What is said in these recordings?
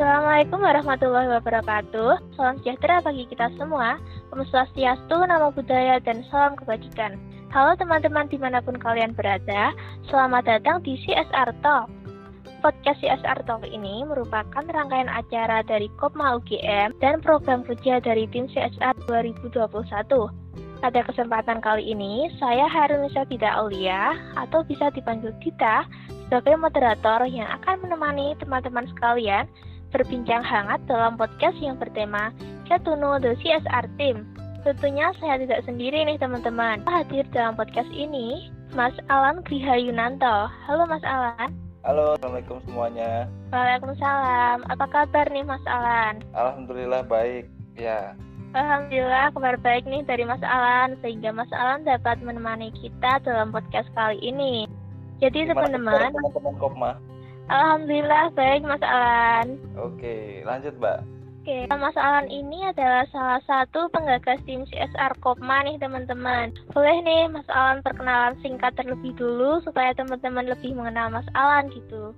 Assalamualaikum warahmatullahi wabarakatuh. Salam sejahtera bagi kita semua. Om Swastiastu, Namo Buddhaya, dan salam kebajikan. Halo teman-teman di mana pun kalian berada, selamat datang di CSR Talk. Podcast CSR Talk ini merupakan rangkaian acara dari Kopma UGM dan program kerja dari tim CSR 2021. Pada kesempatan kali ini, saya Harunisa Tidak Aulia atau bisa dipanggil Dita sebagai moderator yang akan menemani teman-teman sekalian berbincang hangat dalam podcast yang bertema know the CSR Team. Tentunya saya tidak sendiri nih teman-teman. Hadir dalam podcast ini Mas Alan Griha Yunanto. Halo Mas Alan. Halo, Assalamualaikum semuanya. Waalaikumsalam. Apa kabar nih Mas Alan? Alhamdulillah baik. Ya. Alhamdulillah kabar baik nih dari Mas Alan sehingga Mas Alan dapat menemani kita dalam podcast kali ini. Jadi teman-teman, teman-teman Kopma. Alhamdulillah baik Mas Alan. Oke, lanjut Mbak. Oke, Mas Alan ini adalah salah satu penggagas tim CSR Kopma nih teman-teman. Boleh nih Mas Alan perkenalan singkat terlebih dulu supaya teman-teman lebih mengenal Mas Alan gitu.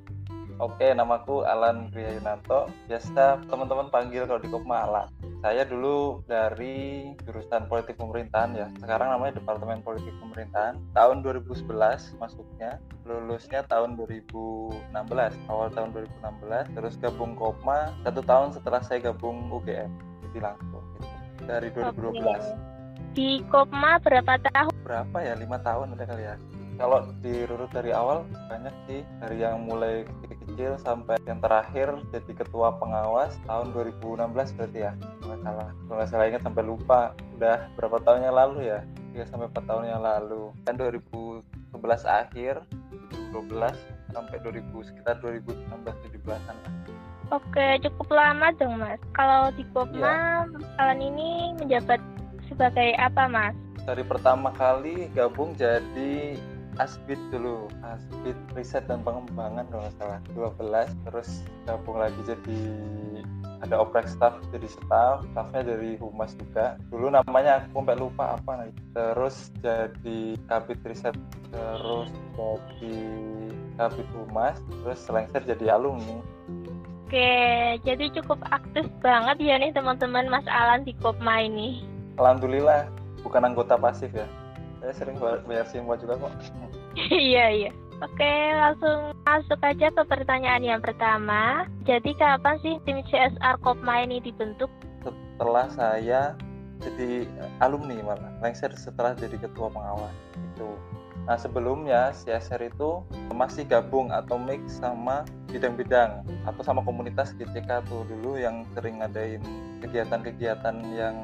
Oke, namaku Alan Priyayunanto. Biasa teman-teman panggil kalau di Kopma Alan. Saya dulu dari jurusan politik pemerintahan ya. Sekarang namanya Departemen Politik Pemerintahan. Tahun 2011 masuknya, lulusnya tahun 2016, awal tahun 2016. Terus gabung Kopma satu tahun setelah saya gabung UGM. Jadi langsung gitu. Dari 2012. Oke. Di Kopma berapa tahun? Berapa ya? Lima tahun ada kali ya kalau dirurut dari awal banyak sih. Dari yang mulai kecil-kecil sampai yang terakhir jadi ketua pengawas tahun 2016 berarti ya. Nggak salah. Kalau nggak salah ingat sampai lupa. Udah berapa tahun yang lalu ya? 3 sampai 4 tahun yang lalu. Kan 2011 akhir 2012 sampai 2000 sekitar 2016 17-an lah. Oke, cukup lama dong Mas. Kalau di Kopma, kalian ini menjabat sebagai apa Mas? dari pertama kali gabung jadi Asbit dulu, Asbit riset dan pengembangan kalau nggak salah 12 terus gabung lagi jadi ada oprek staff jadi staff, staffnya dari humas juga. Dulu namanya aku sampai lupa apa nih. Terus jadi kabit riset, terus jadi kabit humas, terus selengser jadi alumni. Oke, jadi cukup aktif banget ya nih teman-teman Mas Alan di Kopma ini. Alhamdulillah bukan anggota pasif ya. Saya sering bayar simwa juga kok. Iya, iya. Oke, langsung masuk aja ke pertanyaan yang pertama. Jadi kapan sih tim CSR Kopma ini dibentuk? Setelah saya jadi alumni malah, lengser setelah jadi ketua pengawas itu. Nah sebelumnya CSR itu masih gabung atau mix sama bidang-bidang atau sama komunitas GTK tuh dulu yang sering ngadain kegiatan-kegiatan yang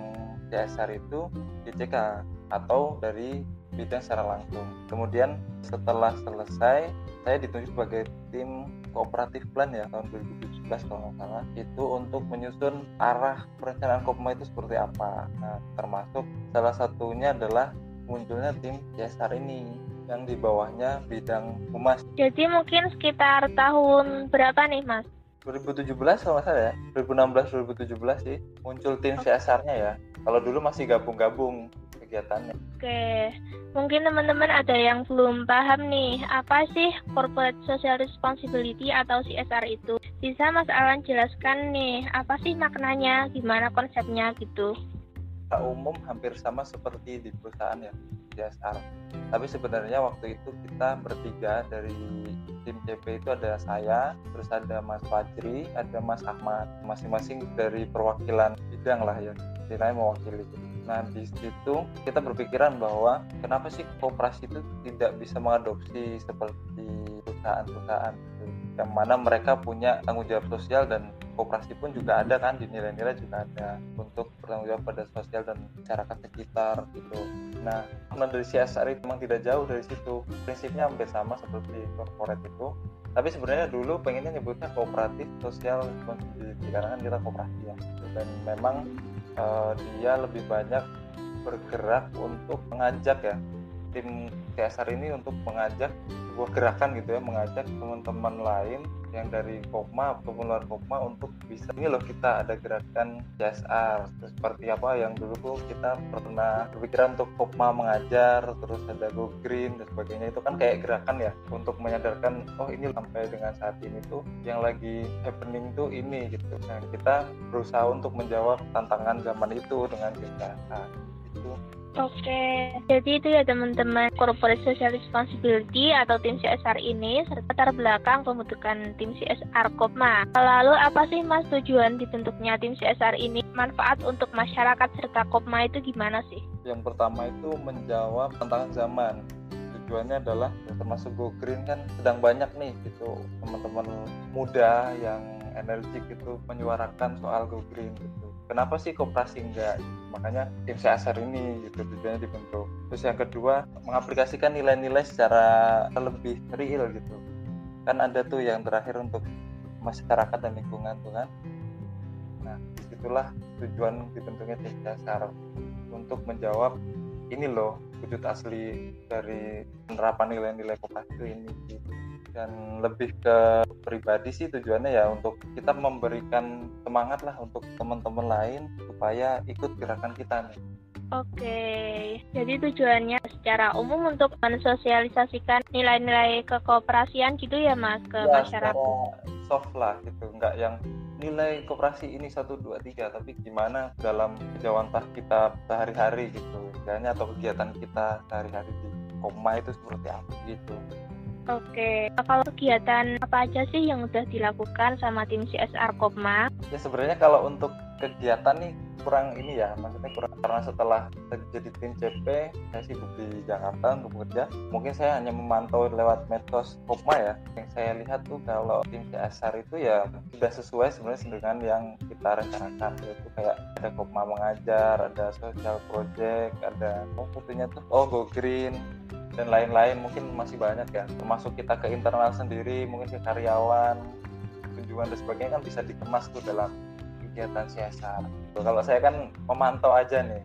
CSR itu GCK atau dari bidang secara langsung. Kemudian setelah selesai, saya ditunjuk sebagai tim kooperatif plan ya tahun 2017 kalau nggak salah itu untuk menyusun arah perencanaan Kopma itu seperti apa. Nah termasuk salah satunya adalah munculnya tim CSR ini yang di bawahnya bidang humas. Jadi mungkin sekitar tahun berapa nih Mas? 2017 kalau nggak salah ya 2016 2017 sih muncul tim CSR-nya ya kalau dulu masih gabung-gabung kegiatannya. Oke, mungkin teman-teman ada yang belum paham nih, apa sih Corporate Social Responsibility atau CSR itu? Bisa Mas Alan jelaskan nih, apa sih maknanya, gimana konsepnya gitu? Secara umum hampir sama seperti di perusahaan ya, CSR. Tapi sebenarnya waktu itu kita bertiga dari tim CP itu ada saya, terus ada Mas Fajri, ada Mas Ahmad, masing-masing dari perwakilan bidang lah ya, istilahnya mewakili. Nah di situ kita berpikiran bahwa kenapa sih kooperasi itu tidak bisa mengadopsi seperti perusahaan-perusahaan gitu. yang mana mereka punya tanggung jawab sosial dan kooperasi pun juga ada kan di nilai-nilai juga ada untuk bertanggung jawab pada sosial dan masyarakat sekitar gitu. Nah, nah dari CSR itu memang tidak jauh dari situ. Prinsipnya hampir sama seperti corporate itu. Tapi sebenarnya dulu pengennya nyebutnya kooperatif sosial responsibility karena kan kita kooperasi ya. Dan memang uh, dia lebih banyak bergerak untuk mengajak ya tim CSR ini untuk mengajak sebuah gerakan gitu ya mengajak teman-teman lain yang dari Kopma ataupun luar Kopma untuk bisa ini loh kita ada gerakan CSR seperti apa yang dulu tuh kita pernah berpikiran untuk Kopma mengajar terus ada Go Green dan sebagainya. Itu kan kayak gerakan ya untuk menyadarkan oh ini sampai dengan saat ini tuh yang lagi happening tuh ini gitu. Nah kita berusaha untuk menjawab tantangan zaman itu dengan CSR itu Oke, jadi itu ya teman-teman Corporate Social Responsibility atau tim CSR ini serta latar belakang pembentukan tim CSR Kopma. Lalu apa sih mas tujuan dibentuknya tim CSR ini? Manfaat untuk masyarakat serta Kopma itu gimana sih? Yang pertama itu menjawab tantangan zaman. Tujuannya adalah ya termasuk Go Green kan sedang banyak nih gitu teman-teman muda yang energik itu menyuarakan soal Go Green gitu kenapa sih koperasi enggak makanya tim CSR ini gitu tujuannya dibentuk terus yang kedua mengaplikasikan nilai-nilai secara lebih real gitu. Kan ada tuh yang terakhir untuk masyarakat dan lingkungan tuh kan. Nah di situlah tujuan dibentuknya tim CSR untuk menjawab ini loh wujud asli dari penerapan nilai-nilai koperasi ini. gitu dan lebih ke pribadi sih tujuannya ya untuk kita memberikan semangat lah untuk teman-teman lain supaya ikut gerakan kita nih. Oke, jadi tujuannya secara umum untuk mensosialisasikan nilai-nilai kekooperasian gitu ya mas ke ya, masyarakat. soft lah gitu, nggak yang nilai kooperasi ini satu dua tiga, tapi gimana dalam jawantah kita sehari-hari gitu, misalnya atau kegiatan kita sehari-hari di koma itu seperti apa gitu. Oke, kalau kegiatan apa aja sih yang udah dilakukan sama tim CSR Kopma? Ya sebenarnya kalau untuk kegiatan nih kurang ini ya, maksudnya kurang karena setelah jadi tim CP, saya sibuk di Jakarta untuk bekerja. Mungkin saya hanya memantau lewat medsos Kopma ya. Yang saya lihat tuh kalau tim CSR itu ya sudah sesuai sebenarnya dengan yang kita rencanakan yaitu kayak ada Kopma mengajar, ada social project, ada oh tuh oh Go Green, dan lain-lain mungkin masih banyak ya termasuk kita ke internal sendiri mungkin ke karyawan kunjungan dan sebagainya kan bisa dikemas tuh dalam kegiatan CSR tuh, kalau saya kan memantau aja nih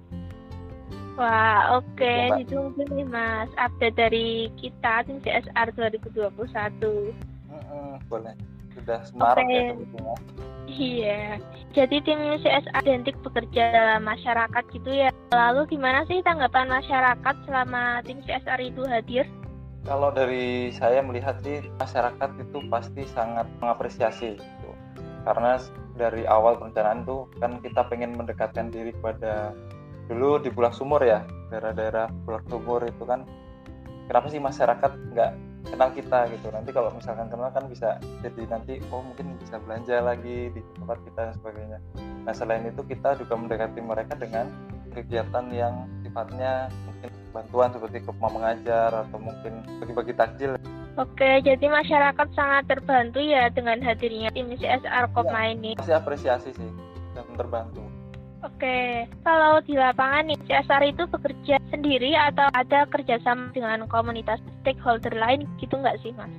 Wah, oke. Okay. Itu mungkin nih Mas, update dari kita tim CSR 2021. Mm -hmm, boleh sudah semarak okay. ya. Iya. Jadi tim CSA identik bekerja dalam masyarakat gitu ya. Lalu gimana sih tanggapan masyarakat selama tim CSR itu hadir? Kalau dari saya melihat sih masyarakat itu pasti sangat mengapresiasi gitu. Karena dari awal perencanaan tuh kan kita pengen mendekatkan diri pada dulu di Bulak Sumur ya daerah-daerah Bulak Sumur itu kan kenapa sih masyarakat nggak kenal kita gitu nanti kalau misalkan kenal kan bisa jadi nanti oh mungkin bisa belanja lagi di tempat kita dan sebagainya nah selain itu kita juga mendekati mereka dengan kegiatan yang sifatnya mungkin bantuan seperti kopma mengajar atau mungkin bagi-bagi takjil Oke, jadi masyarakat sangat terbantu ya dengan hadirnya tim CSR Kopma ya, ini. Masih apresiasi sih dan terbantu. Oke, kalau di lapangan nih, CSR itu bekerja sendiri atau ada kerjasama dengan komunitas stakeholder lain gitu nggak sih, Mas?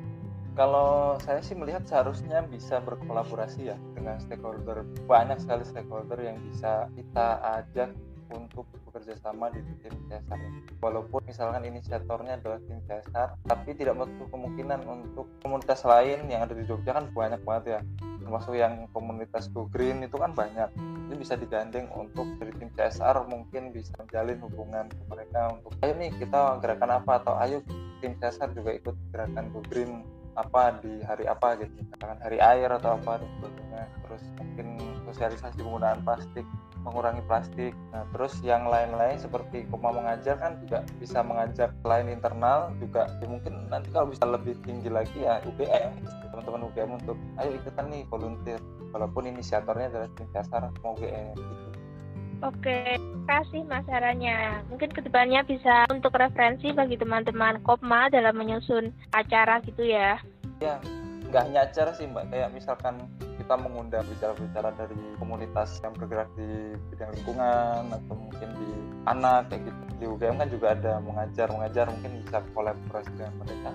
Kalau saya sih melihat seharusnya bisa berkolaborasi ya dengan stakeholder. Banyak sekali stakeholder yang bisa kita ajak untuk bekerja sama di tim CSR. Walaupun misalkan inisiatornya adalah tim CSR, tapi tidak menutup kemungkinan untuk komunitas lain yang ada di Jogja kan banyak banget ya. Termasuk yang komunitas Go Green itu kan banyak. Ini bisa digandeng untuk dari tim CSR mungkin bisa menjalin hubungan ke mereka untuk ayo nih kita gerakan apa? atau ayo tim CSR juga ikut gerakan Go Green apa di hari apa gitu. Misalkan hari air atau apa dan sebagainya. Terus mungkin sosialisasi penggunaan plastik mengurangi plastik. Nah, terus yang lain-lain seperti Koma mengajar kan juga bisa mengajak lain internal juga. Ya mungkin nanti kalau bisa lebih tinggi lagi ya UGM teman-teman UGM untuk ayo ikutan nih volunteer. Walaupun inisiatornya adalah tim dasar mau UGM gitu. Oke, kasih mas sarannya. Mungkin ke depannya bisa untuk referensi bagi teman-teman Kopma dalam menyusun acara gitu ya. Ya, nggak hanya acara sih mbak, kayak misalkan kita mengundang bicara-bicara dari komunitas yang bergerak di bidang lingkungan atau mungkin di anak kayak gitu di UGM kan juga ada mengajar mengajar mungkin bisa kolaborasi dengan mereka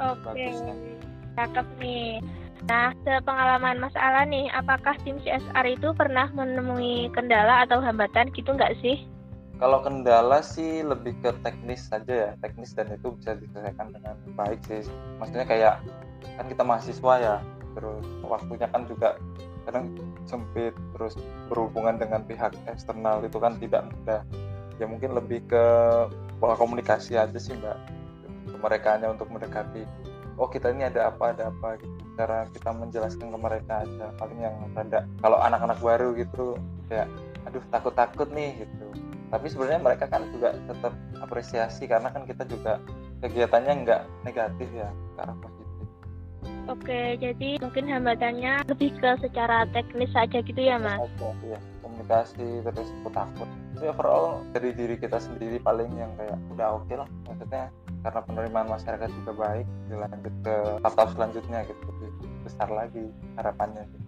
oke okay. cakep nih Nah, sepengalaman Mas Ala nih, apakah tim CSR itu pernah menemui kendala atau hambatan gitu nggak sih? kalau kendala sih lebih ke teknis saja ya teknis dan itu bisa diselesaikan dengan baik sih. Maksudnya kayak kan kita mahasiswa ya terus waktunya kan juga kadang sempit terus berhubungan dengan pihak eksternal itu kan tidak mudah. Ya mungkin lebih ke pola komunikasi aja sih mbak mereka hanya untuk mendekati oh kita ini ada apa ada apa gitu. Cara kita menjelaskan ke mereka aja paling yang rada kalau anak-anak baru gitu kayak aduh takut-takut nih gitu. Tapi sebenarnya mereka kan juga tetap apresiasi karena kan kita juga kegiatannya nggak negatif ya ke arah positif. Oke jadi mungkin hambatannya lebih ke secara teknis saja gitu ya mas? Ya komunikasi terus takut tapi overall dari diri kita sendiri paling yang kayak udah oke okay lah maksudnya karena penerimaan masyarakat juga baik dilanjut ke tahap selanjutnya gitu besar lagi harapannya gitu.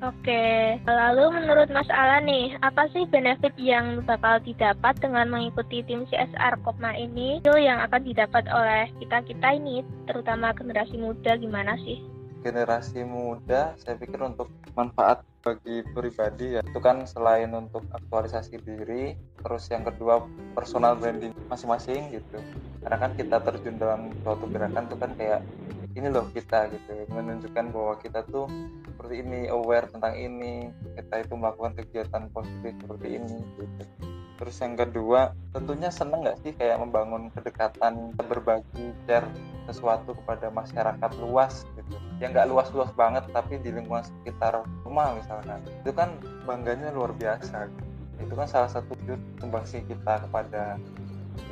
Oke, lalu menurut Mas Ala nih, apa sih benefit yang bakal didapat dengan mengikuti tim CSR Kopma ini? Itu yang akan didapat oleh kita-kita ini, terutama generasi muda gimana sih? Generasi muda, saya pikir untuk manfaat bagi pribadi ya, itu kan selain untuk aktualisasi diri, terus yang kedua personal branding masing-masing gitu. Karena kan kita terjun dalam suatu gerakan itu kan kayak ini loh kita gitu, menunjukkan bahwa kita tuh seperti ini aware tentang ini kita itu melakukan kegiatan positif seperti ini gitu terus yang kedua tentunya seneng nggak sih kayak membangun kedekatan berbagi share sesuatu kepada masyarakat luas gitu. Yang nggak luas-luas banget tapi di lingkungan sekitar rumah misalkan itu kan bangganya luar biasa. Gitu. itu kan salah satu wujud sumbangsi kita kepada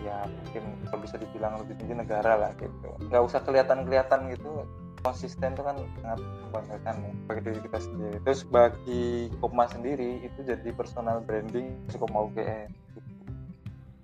ya mungkin kalau bisa dibilang lebih tinggi negara lah gitu. Nggak usah kelihatan-kelihatan gitu. Konsisten itu kan sangat membanggakan ya bagi diri kita sendiri. Terus bagi Kopma sendiri itu jadi personal branding mau UGM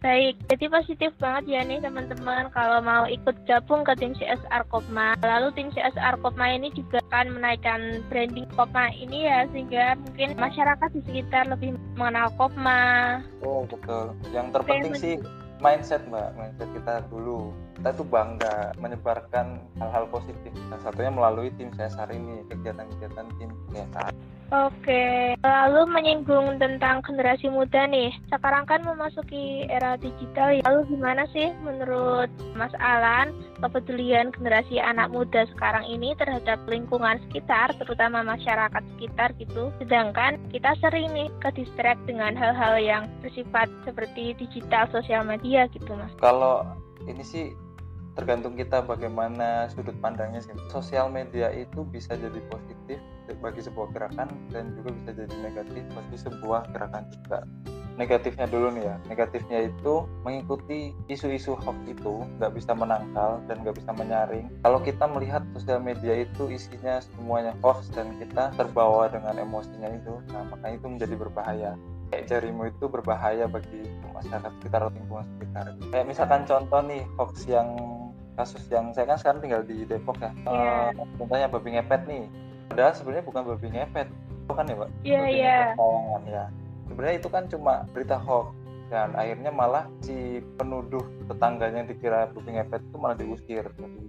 Baik, jadi positif banget ya nih teman-teman kalau mau ikut gabung ke tim CSR Kopma. Lalu tim CSR Kopma ini juga akan menaikkan branding Kopma ini ya sehingga mungkin masyarakat di sekitar lebih mengenal Kopma. Oh betul. Yang terpenting Oke, sih mindset mbak, mindset kita dulu kita tuh bangga menyebarkan hal-hal positif salah satunya melalui tim CSR ini kegiatan-kegiatan tim CSR Oke, lalu menyinggung tentang generasi muda nih. Sekarang kan memasuki era digital. Ya. Lalu gimana sih menurut Mas Alan kepedulian generasi anak muda sekarang ini terhadap lingkungan sekitar, terutama masyarakat sekitar gitu. Sedangkan kita sering nih ke distract dengan hal-hal yang bersifat seperti digital, sosial media gitu, Mas. Kalau ini sih tergantung kita bagaimana sudut pandangnya sih. Sosial media itu bisa jadi positif bagi sebuah gerakan dan juga bisa jadi negatif bagi sebuah gerakan juga. Negatifnya dulu nih ya, negatifnya itu mengikuti isu-isu hoax itu nggak bisa menangkal dan nggak bisa menyaring. Kalau kita melihat sosial media itu isinya semuanya hoax dan kita terbawa dengan emosinya itu, nah makanya itu menjadi berbahaya kayak jarimu itu berbahaya bagi masyarakat sekitar lingkungan sekitar. Kayak misalkan contoh nih hoax yang kasus yang saya kan sekarang tinggal di Depok ya. Yeah. Uh, contohnya babi ngepet nih. Padahal sebenarnya bukan babi ngepet, bukan ya, Pak? Iya, yeah, iya. Yeah. ya. Sebenarnya itu kan cuma berita hoax dan akhirnya malah si penuduh tetangganya yang dikira babi ngepet itu malah diusir dari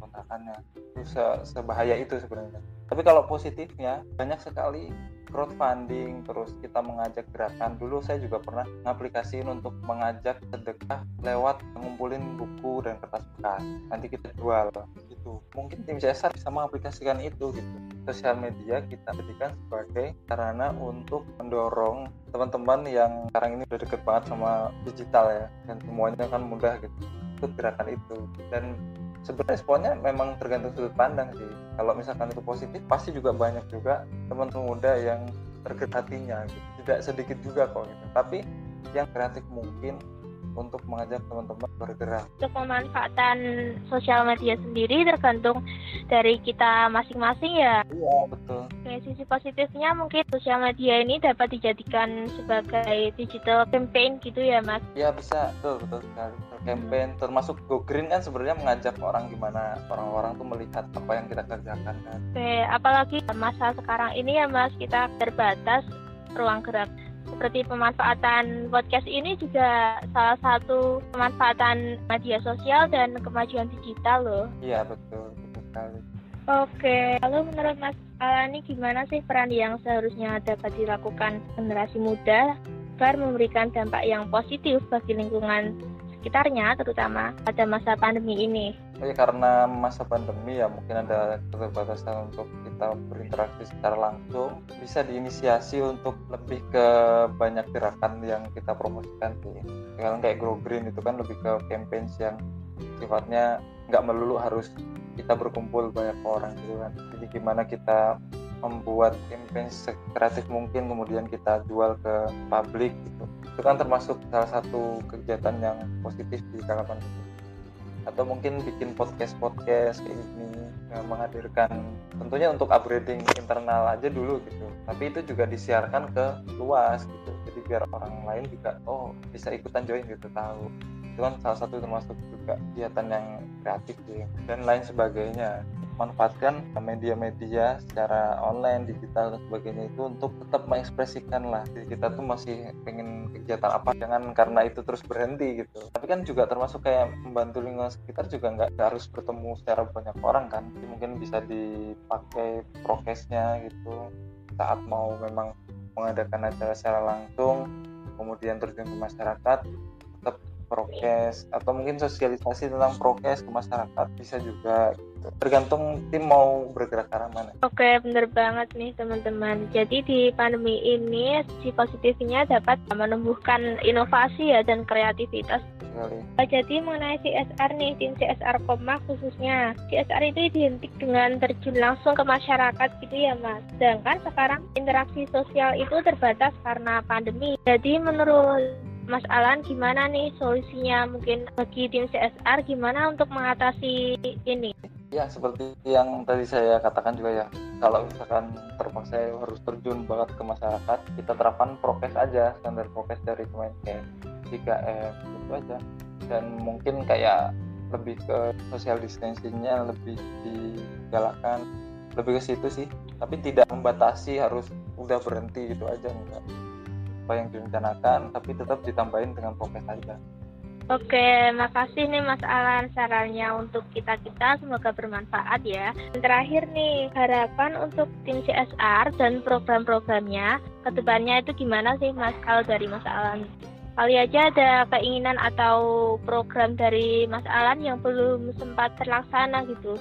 kontrakannya. Itu se sebahaya itu sebenarnya. Tapi kalau positifnya banyak sekali crowdfunding terus kita mengajak gerakan. Dulu saya juga pernah ngaplikasiin untuk mengajak sedekah lewat ngumpulin buku dan kertas bekas. Nanti kita jual gitu. Mungkin tim CSR bisa mengaplikasikan itu gitu. Sosial media kita jadikan sebagai sarana untuk mendorong teman-teman yang sekarang ini udah deket banget sama digital ya. Dan semuanya kan mudah gitu. Ikut gerakan itu. Dan sebenarnya responnya memang tergantung sudut pandang sih kalau misalkan itu positif pasti juga banyak juga teman-teman muda yang tergerak hatinya gitu. tidak sedikit juga kok gitu tapi yang kreatif mungkin untuk mengajak teman-teman bergerak. Untuk pemanfaatan sosial media sendiri tergantung dari kita masing-masing ya. Iya betul. Oke, sisi positifnya mungkin sosial media ini dapat dijadikan sebagai digital campaign gitu ya mas? Iya bisa, betul betul sekali. Campaign termasuk Go Green kan sebenarnya mengajak orang gimana orang-orang tuh melihat apa yang kita kerjakan kan. Oke, apalagi masa sekarang ini ya mas kita terbatas ruang gerak seperti pemanfaatan podcast ini juga salah satu pemanfaatan media sosial dan kemajuan digital loh. Iya betul, betul sekali. Oke, lalu menurut Mas Alani gimana sih peran yang seharusnya dapat dilakukan generasi muda agar memberikan dampak yang positif bagi lingkungan sekitarnya terutama pada masa pandemi ini. Oh ya karena masa pandemi ya mungkin ada keterbatasan untuk kita berinteraksi secara langsung bisa diinisiasi untuk lebih ke banyak gerakan yang kita promosikan sih. Sekarang kayak Grow Green itu kan lebih ke campaign yang sifatnya nggak melulu harus kita berkumpul banyak orang gitu kan. Jadi gimana kita membuat campaign sekreatif mungkin kemudian kita jual ke publik gitu itu kan termasuk salah satu kegiatan yang positif di kalangan itu atau mungkin bikin podcast podcast kayak gini menghadirkan tentunya untuk upgrading internal aja dulu gitu. Tapi itu juga disiarkan ke luas gitu. Jadi biar orang lain juga oh bisa ikutan join gitu tahu. Itu kan salah satu termasuk juga kegiatan yang kreatif ya dan lain sebagainya manfaatkan media-media secara online, digital dan sebagainya itu untuk tetap mengekspresikan lah. Jadi kita tuh masih pengen kegiatan apa jangan karena itu terus berhenti gitu. Tapi kan juga termasuk kayak membantu lingkungan sekitar juga nggak harus bertemu secara banyak orang kan. Jadi mungkin bisa dipakai prokesnya gitu. Saat mau memang mengadakan acara secara langsung kemudian terjun ke masyarakat tetap prokes. Atau mungkin sosialisasi tentang prokes ke masyarakat bisa juga. Tergantung tim mau bergerak ke arah mana. Oke bener banget nih teman-teman. Jadi di pandemi ini si positifnya dapat menumbuhkan inovasi ya dan kreativitas. Sekali. Jadi mengenai CSR nih tim CSR Koma khususnya CSR itu identik dengan terjun langsung ke masyarakat gitu ya mas. Sedangkan sekarang interaksi sosial itu terbatas karena pandemi. Jadi menurut Mas Alan gimana nih solusinya mungkin bagi tim CSR gimana untuk mengatasi ini? Ya seperti yang tadi saya katakan juga ya kalau misalkan terpaksa harus terjun banget ke masyarakat kita terapkan prokes aja standar prokes dari Kemenkes 3M itu aja. Dan mungkin kayak lebih ke social distancingnya lebih digalakkan lebih ke situ sih. Tapi tidak membatasi harus udah berhenti gitu aja enggak. Apa yang direncanakan tapi tetap ditambahin dengan prokes aja Oke, makasih nih Mas Alan sarannya untuk kita-kita semoga bermanfaat ya. Dan terakhir nih, harapan untuk tim CSR dan program-programnya ke depannya itu gimana sih Mas kalau dari Mas Alan? Kali aja ada keinginan atau program dari Mas Alan yang belum sempat terlaksana gitu.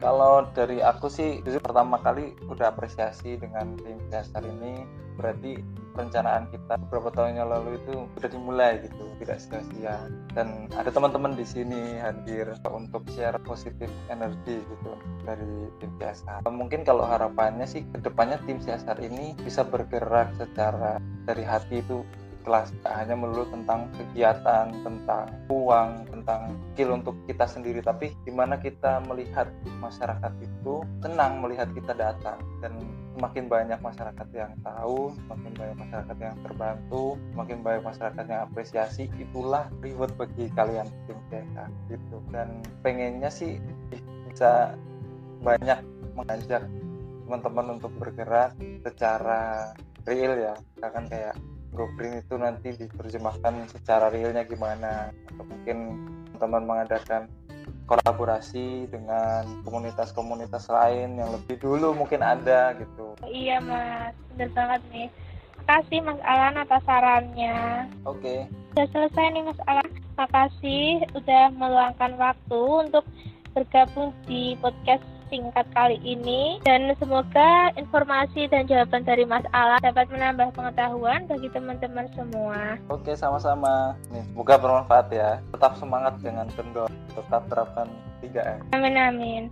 Kalau dari aku sih, pertama kali udah apresiasi dengan tim CSR ini berarti perencanaan kita beberapa tahun yang lalu itu sudah dimulai gitu tidak sia-sia dan ada teman-teman di sini hadir untuk share positif energi gitu dari tim CSR mungkin kalau harapannya sih ke depannya tim CSR ini bisa bergerak secara dari hati itu kelas hanya melulu tentang kegiatan tentang uang tentang skill untuk kita sendiri tapi gimana kita melihat masyarakat itu senang melihat kita datang dan semakin banyak masyarakat yang tahu semakin banyak masyarakat yang terbantu semakin banyak masyarakat yang apresiasi itulah reward bagi kalian tim TK gitu. Dan pengennya sih bisa banyak mengajak teman-teman untuk bergerak secara real ya. Kan kayak GoPrint itu nanti diterjemahkan secara realnya gimana atau mungkin teman mengadakan kolaborasi dengan komunitas-komunitas lain yang lebih dulu mungkin ada gitu. Iya mas, benar banget nih. Makasih Mas Alan atas sarannya. Oke. Okay. Sudah selesai nih Mas Alan. Makasih udah meluangkan waktu untuk bergabung di podcast singkat kali ini dan semoga informasi dan jawaban dari Mas Ala dapat menambah pengetahuan bagi teman-teman semua. Oke, sama-sama. Nih, semoga bermanfaat ya. Tetap semangat dengan kendor, tetap terapkan 3M. Amin amin.